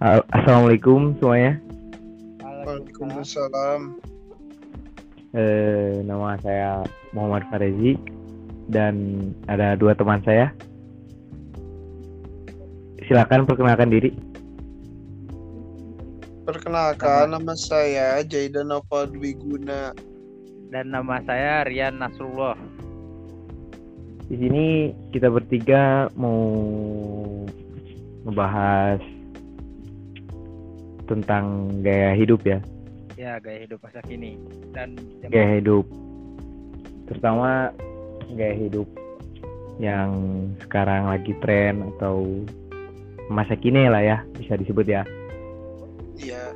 Assalamualaikum semuanya. Waalaikumsalam. Eh, nama saya Muhammad Farezi dan ada dua teman saya. Silakan perkenalkan diri. Perkenalkan nama saya Jaidan Nova Dwiguna. Dan nama saya Rian Nasrullah. Di sini kita bertiga mau membahas tentang gaya hidup ya, Ya, gaya hidup masa kini. Dan zaman- gaya hidup. Terutama gaya hidup yang sekarang lagi tren atau masa kini lah ya, bisa disebut ya. Iya.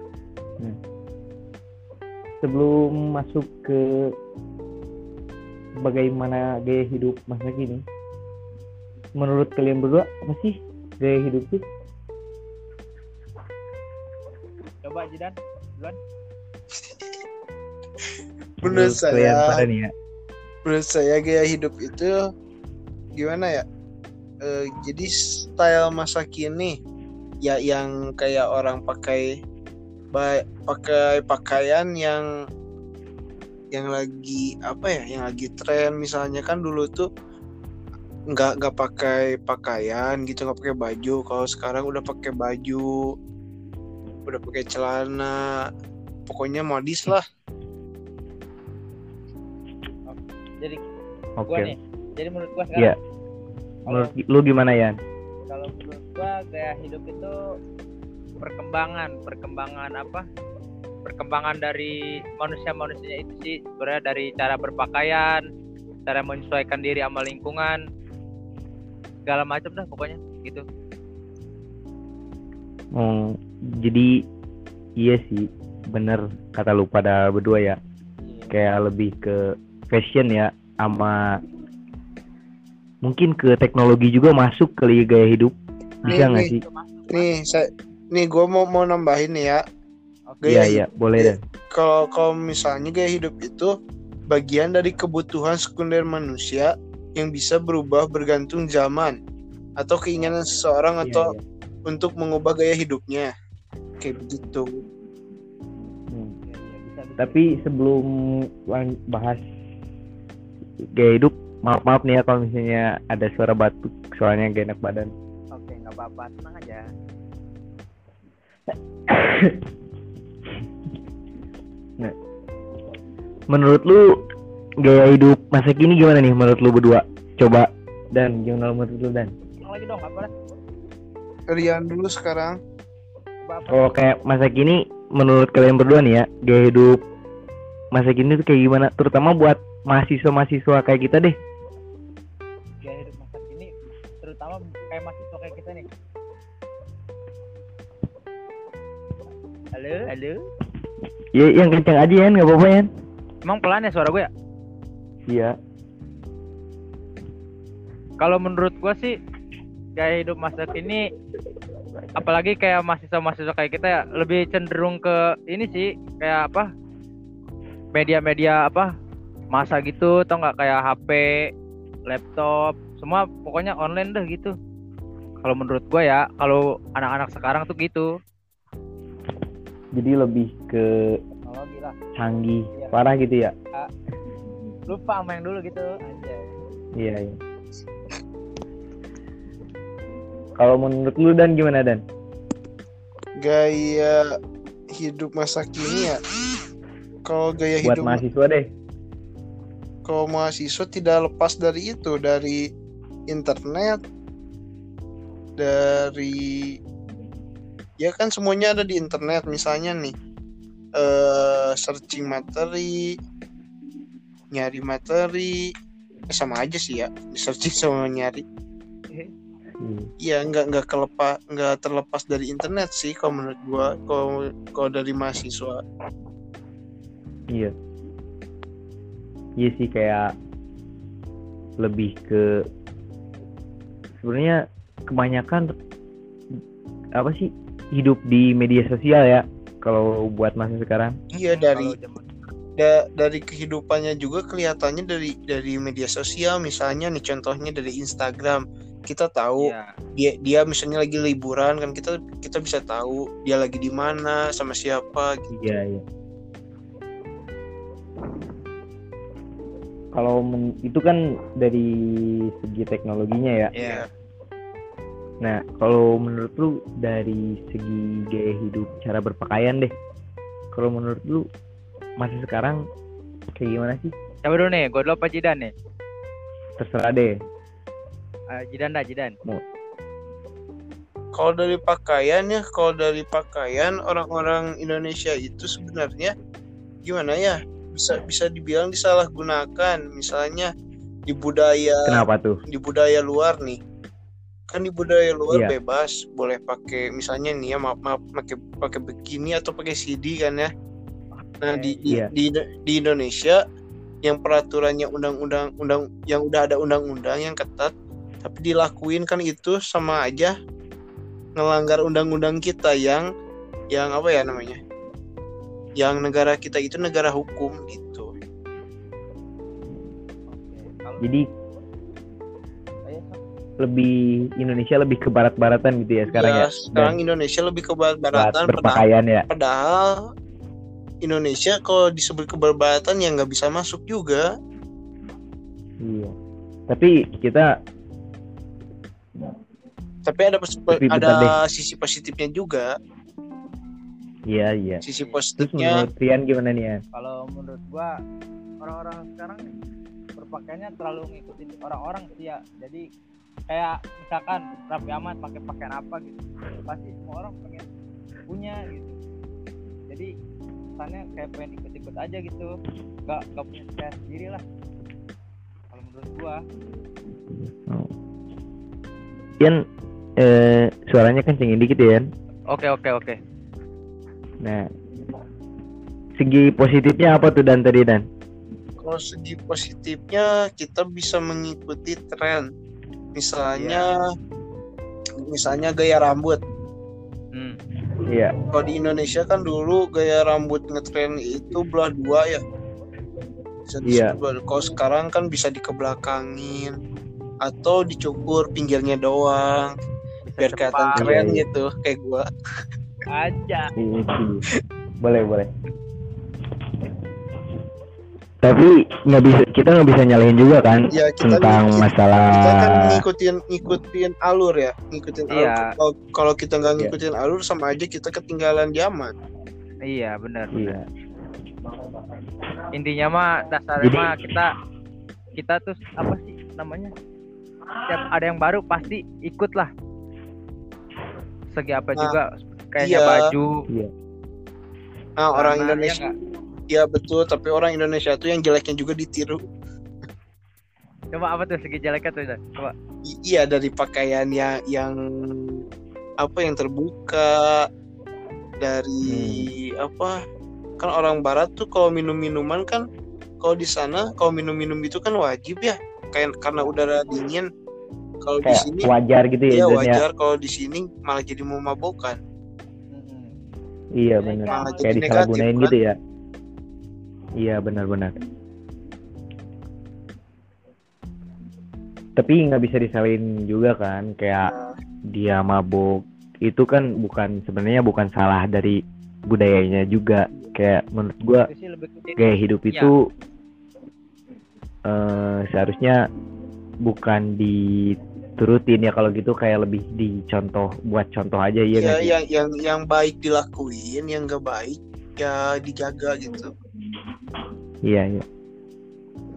sebelum masuk ke bagaimana gaya hidup masa kini menurut kalian berdua apa sih gaya hidup itu Coba Jidan, duluan. Menurut saya, pada nih ya menurut saya gaya hidup itu gimana ya? Eh, jadi style masa kini ya yang kayak orang pakai pakai pakaian yang yang lagi apa ya yang lagi tren misalnya kan dulu tuh nggak nggak pakai pakaian gitu nggak pakai baju kalau sekarang udah pakai baju udah pakai celana pokoknya modis lah Jadi oke gua nih. Jadi menurut gua sekarang Iya. menurut lu gimana ya kalau menurut gua gaya hidup itu perkembangan, perkembangan apa? Perkembangan dari manusia-manusianya itu sih sebenarnya dari cara berpakaian, cara menyesuaikan diri sama lingkungan, segala macam dah pokoknya gitu. oh, jadi iya sih bener kata lu pada berdua ya kayak lebih ke fashion ya sama mungkin ke teknologi juga masuk kali gaya hidup bisa Nih, nggak nih. sih nih saya nih gue mau mau nambahin nih ya Oke. iya iya boleh Iya. dan kalau kalau misalnya gaya hidup itu bagian dari kebutuhan sekunder manusia yang bisa berubah bergantung zaman atau keinginan seseorang Iya, atau iya. untuk mengubah gaya hidupnya kayak begitu Hmm. Iya, iya, bisa, bisa. Tapi sebelum bahas gaya hidup, maaf maaf nih ya kalau misalnya ada suara batuk, soalnya gak enak badan. Oke, nggak apa-apa, tenang aja. Menurut lu gaya hidup masa kini gimana nih menurut lu berdua? Coba dan gimana menurut lu dan? Lagi dong, apa? Rian dulu sekarang? Kalau kayak masa kini menurut kalian berdua nih ya, gaya hidup masa kini tuh kayak gimana? Terutama buat mahasiswa-mahasiswa kayak kita deh. Gaya hidup masa kini, terutama kayak mahasiswa kayak kita nih. Halo, halo. Ya yang kencang aja ya, nggak apa-apa ya. Emang pelan ya suara gue ya? Iya. Kalau menurut gue sih gaya hidup masa kini apalagi kayak mahasiswa-mahasiswa kayak kita ya lebih cenderung ke ini sih kayak apa media-media apa masa gitu atau nggak kayak HP, laptop, semua pokoknya online deh gitu. Kalau menurut gue ya, kalau anak-anak sekarang tuh gitu. Jadi lebih ke canggih, Iya. parah gitu ya. lupa sama yang dulu gitu. Iya, iya. Kalau menurut lu dan gimana dan? gaya hidup masa kini ya kalau gaya Buat hidup mahasiswa deh. kalau mahasiswa tidak lepas dari itu dari internet dari ya kan semuanya ada di internet misalnya nih eh searching materi nyari materi eh, sama aja sih ya searching sama nyari Hmm. ya nggak nggak kelepas nggak terlepas dari internet sih kalau menurut gua kalau kalau dari mahasiswa Iya. Iya sih kayak lebih ke sebenarnya kebanyakan apa sih hidup di media sosial ya kalau buat masa sekarang. iya dari da- dari kehidupannya juga kelihatannya dari dari media sosial misalnya nih contohnya dari Instagram kita tahu Iya. dia dia misalnya lagi liburan kan kita kita bisa tahu dia lagi di mana sama siapa gitu. Iya, iya. Kalau men- itu kan dari segi teknologinya ya. Iya. Nah, kalau menurut lu dari segi gaya hidup, cara berpakaian deh. Kalau menurut lu masih sekarang kayak gimana sih? Coba dulu nih, gue dulu apa Jidan nih? Terserah deh. Eh, Jidan dah, Jidan. Kalau dari pakaian ya, kalau dari pakaian orang-orang Indonesia itu sebenarnya gimana ya? Bisa bisa dibilang disalahgunakan. Misalnya di budaya Kenapa tuh? di budaya luar nih. Kan di budaya luar Iya. bebas, boleh pakai misalnya nih ya maaf maaf pakai pakai begini atau pakai CD kan ya. Nah, di di, Iya. di di Indonesia yang peraturannya undang-undang undang yang udah ada undang-undang yang ketat tapi dilakuin kan itu sama aja ngelanggar undang-undang kita yang yang apa ya namanya yang negara kita itu negara hukum gitu Jadi saya lebih Indonesia lebih ke barat-baratan gitu ya sekarang ya. sekarang Indonesia lebih ke barat-baratan padahal, berpakaian ya. padahal Indonesia kalau disebut ke barat-baratan ya nggak bisa masuk juga Iya. Tapi kita tapi ada pos- Tapi ada sisi positifnya juga. Iya iya. sisi Terus positifnya menurut Rian gimana nih ya? kalau menurut gua orang-orang sekarang berpakaiannya terlalu ngikutin orang-orang sih ya. Jadi kayak misalkan Raffi Ahmad pakai pakaian apa gitu pasti semua orang pengen punya gitu. Jadi kesannya kayak pengen ikut-ikut aja gitu. Nggak nggak punya style sendiri lah. Kalau menurut gua. Rian eh, suaranya kencengin dikit ya oke oke oke Nah, segi positifnya apa tuh dan tadi dan? kalau segi positifnya kita bisa mengikuti tren misalnya misalnya gaya rambut hmm. Iya. kalau di Indonesia kan dulu gaya rambut ngetren itu belah dua ya bisa Iya. belah- kalau sekarang kan bisa dikebelakangin atau dicukur pinggirnya doang biar kelihatan keren Iya, iya. gitu kayak gua. Aja. Iya, boleh boleh. Tapi nggak bisa kita nggak bisa nyalahin juga kan ya kita tentang kita, masalah kita kan ngikutin ngikutin alur ya. Ngikutin alur. Iya. kalau kalau kita nggak Iya. ngikutin alur sama aja kita ketinggalan zaman. Iya benar iya. intinya mah dasarnya Jadi- mah kita kita tuh apa sih namanya? Setiap ada yang baru pasti ikut lah segi apa Nah, juga? Kayaknya iya. baju. Iya. Nah orang Karena Indonesia dia ya betul. Tapi orang Indonesia tuh yang jeleknya juga ditiru. Coba apa tuh segi jeleknya tuh coba. I- iya dari pakaian yang yang apa yang terbuka dari apa? Kan orang barat tuh kalau minum minuman kan kalau di sana kalau minum minum itu kan wajib ya. Kayak karena udara dingin kalau di kayak sini wajar gitu ya iya ya? wajar kalau di sini malah jadi memabokan iya Jadi benar kayak disalahgunain negatif, gitu ya. Iya benar-benar tapi nggak bisa disalahin juga kan kayak Nah, dia mabuk itu kan bukan sebenarnya bukan salah dari budayanya juga. Kayak menurut gua gaya hidup Iya. itu eh, seharusnya bukan diturutin ya kalau gitu kayak lebih dicontoh buat contoh aja ya ya, yang yang yang baik dilakuin yang gak baik ya dijaga gitu. Iya iya.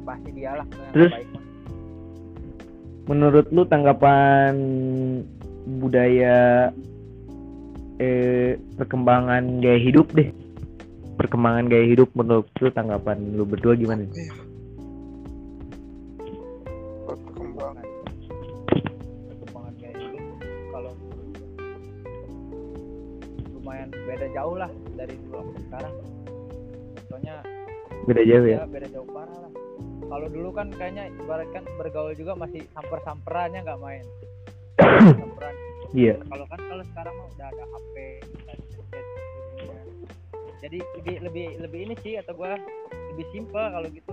Pasti dia lah yang Terus? baik menurut lu tanggapan budaya eh perkembangan gaya hidup deh? Perkembangan gaya hidup menurut lu tanggapan lu berdua gimana? Lumayan beda jauh lah dari dulu sampai sekarang. Contohnya beda jauh ya? Ya beda jauh parah lah. Kalau dulu kan kayaknya ibaratkan bergaul juga masih samper-samperannya nggak main. Samperan iya. Kalau kan kalau sekarang mah udah ada HP ya. jadi lebih lebih lebih ini sih atau gua lebih simpel kalau gitu.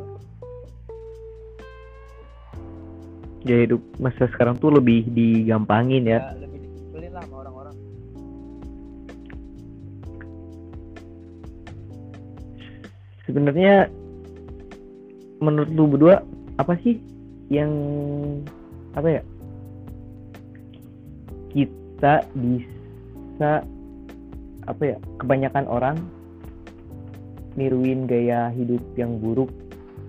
Gaya hidup masa sekarang tuh lebih digampangin ya. Ya, sebenarnya menurut lu berdua apa sih yang apa ya? Kita bisa apa ya kebanyakan orang niruin gaya hidup yang buruk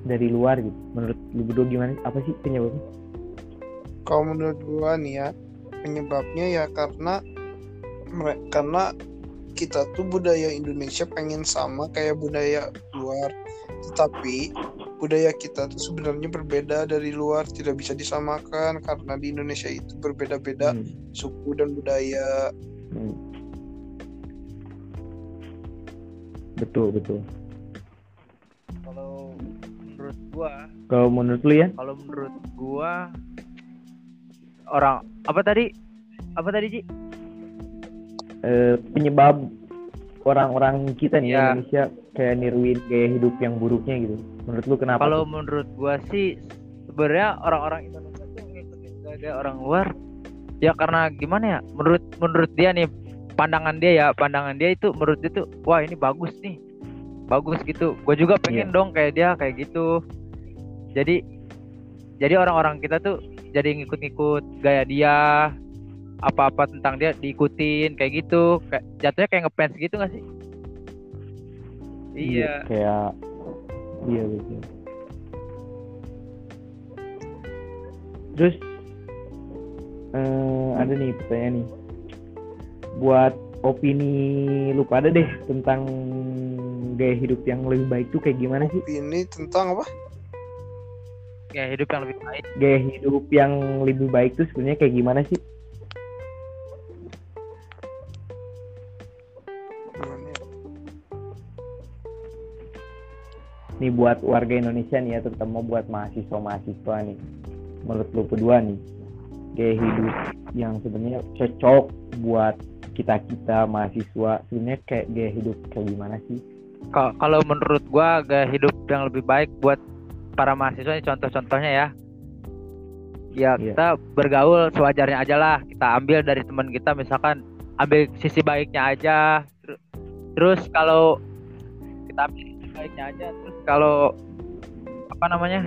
dari luar gitu. Menurut lu berdua gimana? Apa sih penyebabnya? Kalau menurut gua nih ya, penyebabnya ya karena karena kita tuh budaya Indonesia pengen sama kayak budaya luar. Tetapi budaya kita tuh sebenarnya berbeda dari luar, tidak bisa disamakan karena di Indonesia itu berbeda-beda Hmm, suku dan budaya. hmm. betul betul kalau menurut gua kalau menurut lu ya kalau menurut gua orang apa tadi apa tadi Ji? eh, penyebab orang-orang kita nih Ya. Indonesia kayak niruin gaya hidup yang buruknya gitu. Menurut lu kenapa? Kalau menurut gua sih sebenarnya orang-orang Indonesia tuh ngikutin gaya orang luar ya karena gimana ya? Menurut menurut dia nih pandangan dia ya, pandangan dia itu menurut dia tuh wah ini bagus nih. Bagus gitu. Gue juga pengen dong kayak dia kayak gitu. Jadi jadi orang-orang kita tuh jadi ngikut-ngikut gaya dia apa-apa tentang dia diikutin kayak gitu kayak jatuhnya kayak ngefans gitu gak sih iya Kayak iya betul. Terus eh, ada nih pertanyaan nih. Buat opini lu pada deh tentang gaya hidup yang lebih baik tuh kayak gimana sih? Ini tentang apa? kayak hidup yang lebih baik Gaya hidup yang lebih baik tuh sebenarnya kayak gimana sih? Nih buat warga Indonesia nih ya terutama buat mahasiswa-mahasiswa nih. Menurut lu berdua nih gaya hidup yang sebenarnya cocok buat kita kita mahasiswa sebenarnya kayak gaya hidup kayak gimana sih? Ka- kalau menurut gua gaya hidup yang lebih baik buat para mahasiswa ini contoh-contohnya ya. Ya Iya. kita bergaul sewajarnya aja lah. Kita ambil dari teman kita misalkan ambil sisi baiknya aja. Ter- terus kalau kita ambil baiknya aja terus kalau apa namanya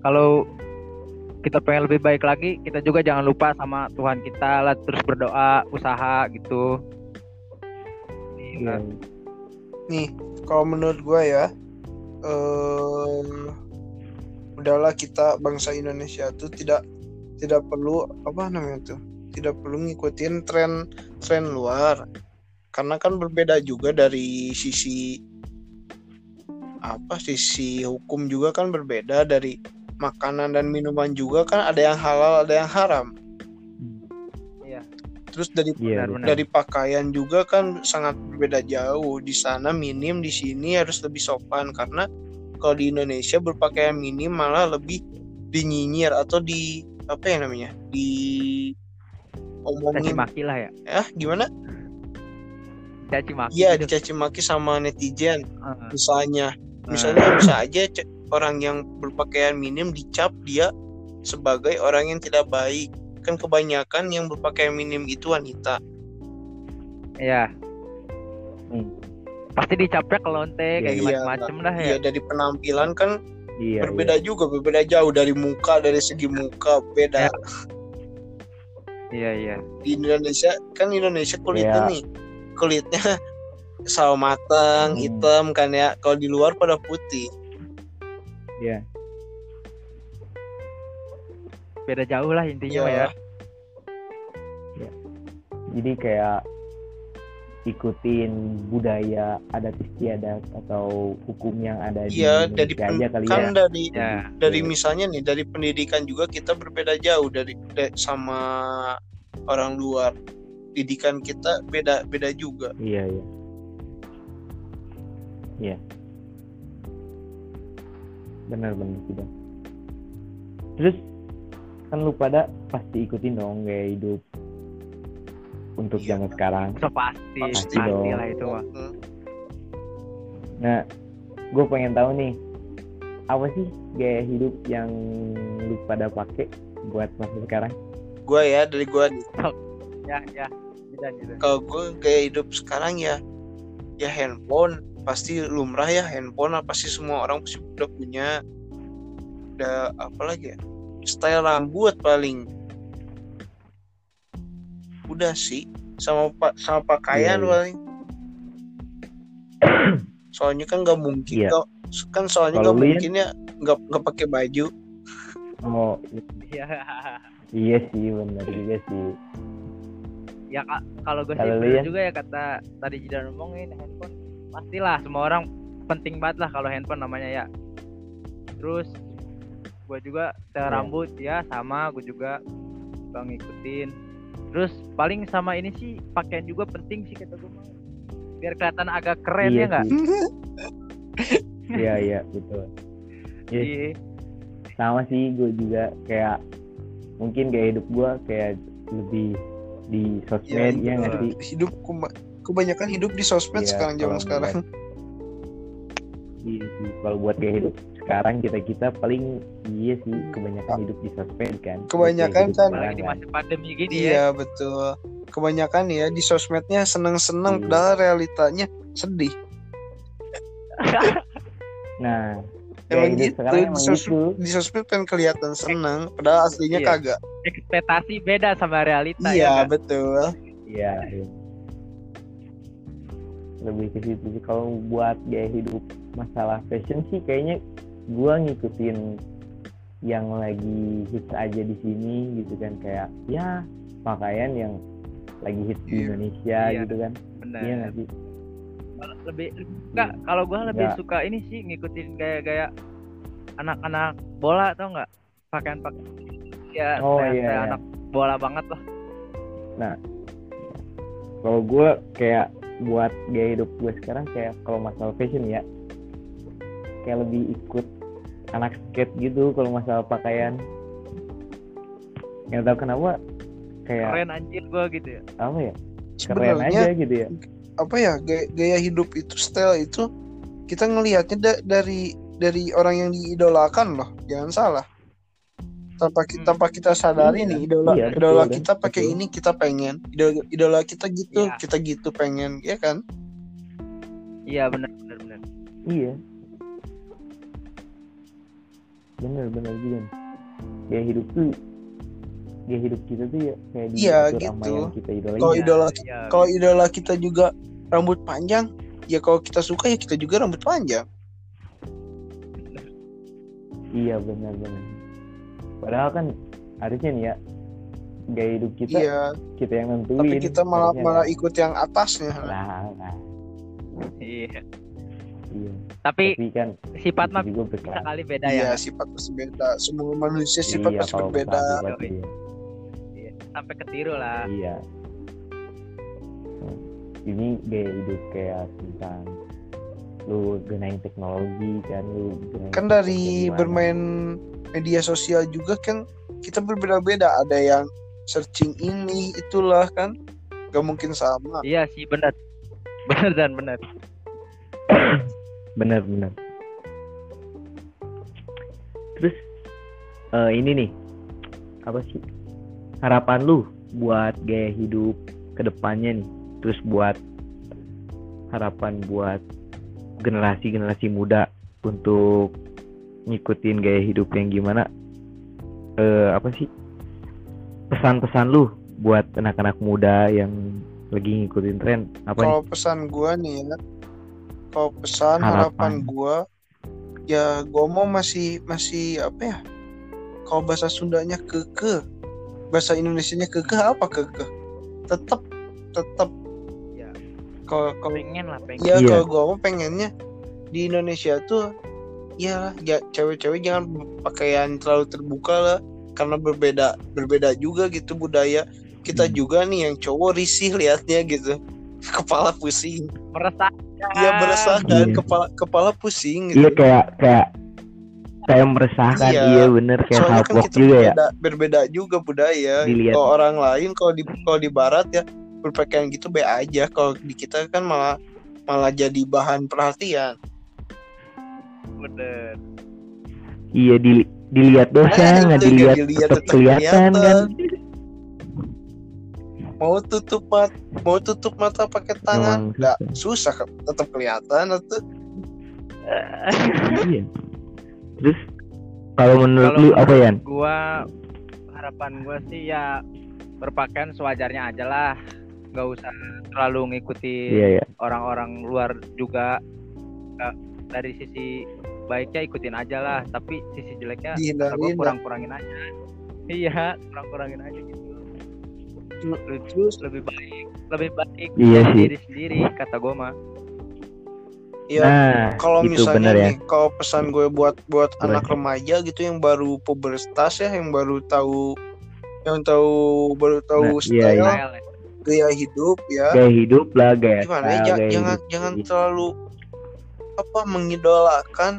kalau kita pengen lebih baik lagi kita juga jangan lupa sama Tuhan kita lah terus berdoa usaha gitu. Iya. Nih, kalau menurut gua ya, eh udahlah kita bangsa Indonesia tuh tidak tidak perlu apa namanya tuh, tidak perlu ngikutin tren tren luar, karena kan berbeda juga dari sisi apa sisi hukum juga kan berbeda dari makanan dan minuman juga kan ada yang halal ada yang haram. Iya. Terus dari Iya, dari pakaian juga kan sangat berbeda jauh. Di sana minim, di sini harus lebih sopan karena kalau di Indonesia berpakaian minim malah lebih dinyinyir atau di apa ya namanya? di omongin maki lah ya ya gimana? caci maki Iya, gitu. dicaci maki sama netizen Heeh. misalnya. Misalnya bisa aja orang yang berpakaian minim dicap dia sebagai orang yang tidak baik. Kan kebanyakan yang berpakaian minim itu wanita. Iya. Hmm. Pasti dicapnya ke lonte kayak Iya, macam-macam dah ya. Iya, dari penampilan kan iya berbeda juga berbeda jauh dari muka dari segi muka beda Ya. Iya iya. di Indonesia kan Indonesia kulitnya Ya. nih kulitnya sawo matang Hmm. hitam kan ya kalau di luar pada putih iya Beda jauh lah intinya Iya. ya. jadi kayak ikutin budaya adat istiadat atau hukum yang ada di iya dari pen- aja kali kan ya dari Ya. dari misalnya nih dari pendidikan juga kita berbeda jauh dari da- sama orang luar didikan kita beda beda juga iya iya iya benar benar tidak terus kan lu pada pasti ikutin dong gaya hidup untuk Iya. zaman sekarang So pasti, Pasti pasti, dong. lah itu mah. Nah, gue pengen tahu nih, apa sih gaya hidup yang lu pada pakai buat masa sekarang Gua ya dari gua nih. ya ya. Kalau gua gaya hidup sekarang ya ya handphone pasti lumrah ya handphone apa sih semua orang pasti udah punya udah apa lagi ya style rambut paling udah sih sama pak sama pakaian Iya, iya. paling soalnya kan nggak mungkin Iya. nggak- kan soalnya nggak Yan? mungkin ya nggak nggak pakai baju oh Iya. iya sih benar juga sih ya Kak, kalau gue sih Yan? juga ya kata tadi Jidan ngomongin handphone pastilah semua orang penting banget lah kalau handphone namanya ya. Terus gue juga Iya. rambut ya sama gue juga suka ngikutin. Terus paling sama ini sih pakaian juga penting sih kata gue biar kelihatan agak keren iya ya nggak? iya iya betul. Iya. Iya. sama sih gue juga kayak mungkin gaya hidup gue kayak lebih di sosmed ya nggak sih? Hidup kebanyakan hidup di sosmed Iya, sekarang zaman sekarang iya sih kalau buat gaya hidup sekarang kita kita paling iya sih kebanyakan hidup di sosmed kan Kebanyakan Gaya hidup kan. di masa pandemi gini ya iya betul kebanyakan ya di sosmednya seneng-seneng Iya. padahal realitanya sedih nah Emang gitu, sekarang di, sos- gitu di sosmed kan kelihatan seneng padahal aslinya Iya. kagak ekspektasi beda sama realita ya iya nggak? betul iya iya. Lebih ke situ sih kalau buat gaya hidup masalah fashion sih kayaknya gua ngikutin yang lagi hits aja di sini gitu kan kayak ya pakaian yang lagi hits di Iya. Indonesia Iya. gitu kan benar iya nggak sih lebih enggak kalau gua lebih Nggak. suka ini sih ngikutin gaya-gaya anak-anak bola tau nggak pakaian pakaian ya Oh, style- iya, style iya. anak bola banget lah kalau gue kayak buat gaya hidup gue sekarang kayak kalau masalah fashion ya. Kayak lebih ikut anak skate gitu kalau masalah pakaian. Nggak tahu kenapa kayak keren anjir gua gitu ya. Apa ya? Keren sebenarnya aja gitu ya. apa ya gaya, gaya hidup itu style itu kita ngelihatnya da- dari dari orang yang diidolakan loh jangan salah tanpa kita Hmm. tanpa kita sadari Iya, nih idola iya, idola betul, kita pakai betul. ini kita pengen idola, idola kita gitu Iya. kita gitu pengen ya kan iya benar benar benar iya bener bener juga gaya hidup tuh gaya hidup kita tuh ya kayak Iya, gitu. kita idolain kalau ya. idola Iya, kalau idola kita juga rambut panjang ya kalau kita suka ya kita juga rambut panjang iya benar benar padahal kan harusnya nih ya gaya hidup kita iya. kita yang nentuin tapi kita malah harusnya malah kan. ikut yang atasnya. Lah lah iya. Iya. Tapi tapi kan sifat mah juga bisa kali beda iya ya. sifat pasti beda semua manusia sifat iya pasti berbeda. sifat, iya. Iya, sampai ketiru lah. Iya. Ini gaya hidup kayak tentang lu gunain teknologi kan lu gunain kan teknologi dari gimana. bermain media sosial juga kan. Kita berbeda-beda. Ada yang searching ini itulah kan. Gak mungkin sama. Iya sih benar. Benar dan benar. Bener bener terus eh, ini nih. Apa sih? Harapan lu buat gaya hidup ke depannya nih. Terus buat harapan buat generasi-generasi muda untuk ngikutin gaya hidup yang gimana? Eh apa sih? Pesan-pesan lu buat anak-anak muda yang lagi ngikutin tren apa nih? Kalau pesan gua nih ya kalau pesan Harapan. harapan gua ya gua mau masih masih apa ya? Kalau bahasa Sundanya keke bahasa Indonesianya keke apa keke? Tetap tetap ya. Kalau kalau pengen lah pengen. ya Iya. kalau gua mau pengennya di Indonesia tuh ya ya cewek-cewek jangan pakaian terlalu terbuka lah karena berbeda berbeda juga gitu budaya kita Hmm. juga nih yang cowok risih liatnya gitu kepala pusing meresah Iya meresahkan Iya. kepala kepala pusing Iya gitu. kayak kayak kayak meresahkan Iya. iya, bener kayak Soalnya kan kita juga ya. berbeda, berbeda juga budaya. Dilihat. Kalau orang lain kalau di kalau di barat ya berpakaian gitu be aja. Kalau di kita kan malah malah jadi bahan perhatian. Bener. Iya di dilihat dosa Nah, nggak dilihat dilihat, tetap kelihatan kan? Mau tutup mata mau tutup mata pakai tangan nggak. susah. Tetap kelihatan atau iya. Terus kalau menurut Kalau lu apa Yan? Gua harapan gua sih ya berpakaian sewajarnya aja lah. Nggak usah terlalu ngikuti iya ya orang-orang luar juga. Dari sisi baiknya ikutin aja lah, tapi sisi jeleknya dihindari kurang-kurangin aja. Iya, kurang-kurangin aja gitu. Lebih, terus lebih baik, lebih baik Iya sih. diri sendiri kata gua mah. ya nah kalau misalnya bener ya nih kalau pesan gue buat buat Boleh. anak remaja gitu yang baru pubertas ya yang baru tahu yang tahu baru tahu Nah, iya, style iya. Style ya. gaya hidup ya gaya hidup lah gaya gimana ya style, ja- gaya jangan hidup. jangan Iya. terlalu apa mengidolakan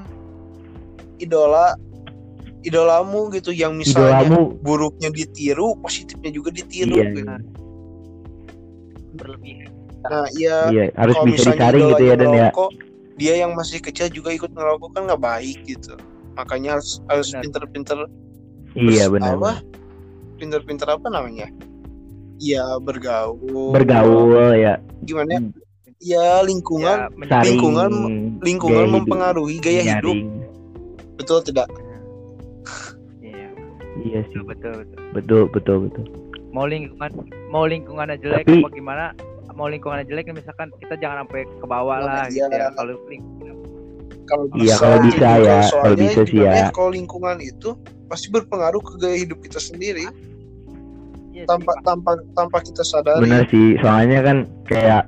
idola idolamu gitu yang misalnya idolamu. buruknya ditiru positifnya juga ditiru. Iya. Gitu. berlebihan. nah iya. Iya harus kalau bisa misalnya disaring gitu ya dan ya. dia yang masih kecil juga ikut ngerokok kan nggak baik gitu. Makanya harus harus pinter-pinter iya benar apa? pinter-pinter apa namanya? Ya bergaul. Bergaul ya. Gimana? Ya? Hmm. ya lingkungan. Ya, lingkungan lingkungan gaya hidup. mempengaruhi gaya hidup. Betul tidak? Iya, iya sih. Betul betul. betul. Betul betul mau lingkungan mau lingkungannya jelek Tapi- apa gimana? Mau lingkungannya jelek misalkan kita jangan sampai ke bawah Nah, lah iya. gitu ya kalau lingkungan kalau Iya, kalau bisa ya, kalau bisa sih ya. kalau lingkungan itu pasti berpengaruh ke gaya hidup kita sendiri. Iya sih, tanpa Pak. tanpa tanpa kita sadari. Benar sih soalnya kan kayak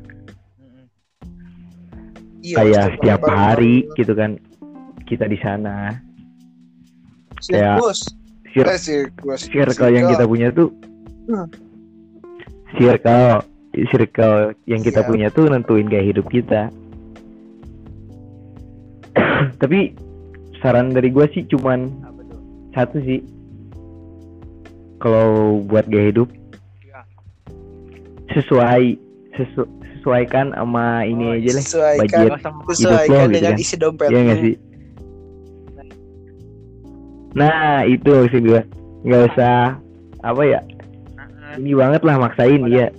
iya, kayak setiap hari gitu kan kita di sana. Kayak- sirkus. Sir- eh sirkus. circle yang kita punya tuh. Hmm. circle. Circle yang kita Iya. punya tuh nentuin gaya hidup kita. Tapi saran dari gue sih cuman satu sih. Kalau buat gaya hidup Ya. sesuai sesu- sesuaikan sama ini Oh, aja lah budget hidup lo gitu kan. isi dompet Iya nggak sih nah itu maksud gue nggak usah apa ya Nah, ini banget lah maksain iya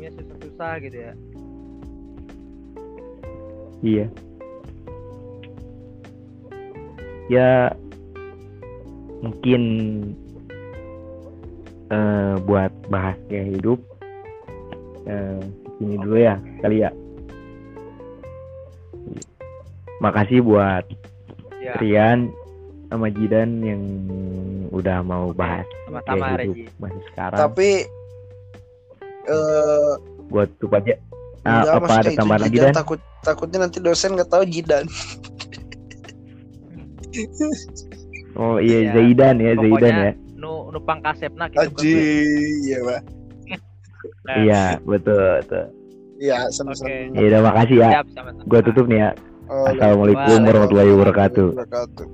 gitu ya. Iya. Ya mungkin eh, buat bahas gaya hidup eh, ini dulu ya kali ya. Makasih buat ya. Rian sama Jidan yang udah mau bahas sama-sama gaya hidup Regi masih sekarang. tapi eh buat tuh aja. Ah, enggak, apa ada tambahan lagi Jidan Dan? takut takutnya nanti dosen nggak tahu jidan Oh iya Iya. Zaidan ya Zaidan ya. nu numpang kasepna gitu kan, aji iya pak Nah, Iya betul betul. iya sama-sama Oke. Ya udah makasih ya. siap sama-sama Gua tutup nih ya. Oh, Assalamualaikum Waalaikumsalam warahmatullahi wabarakatuh. wabarakatuh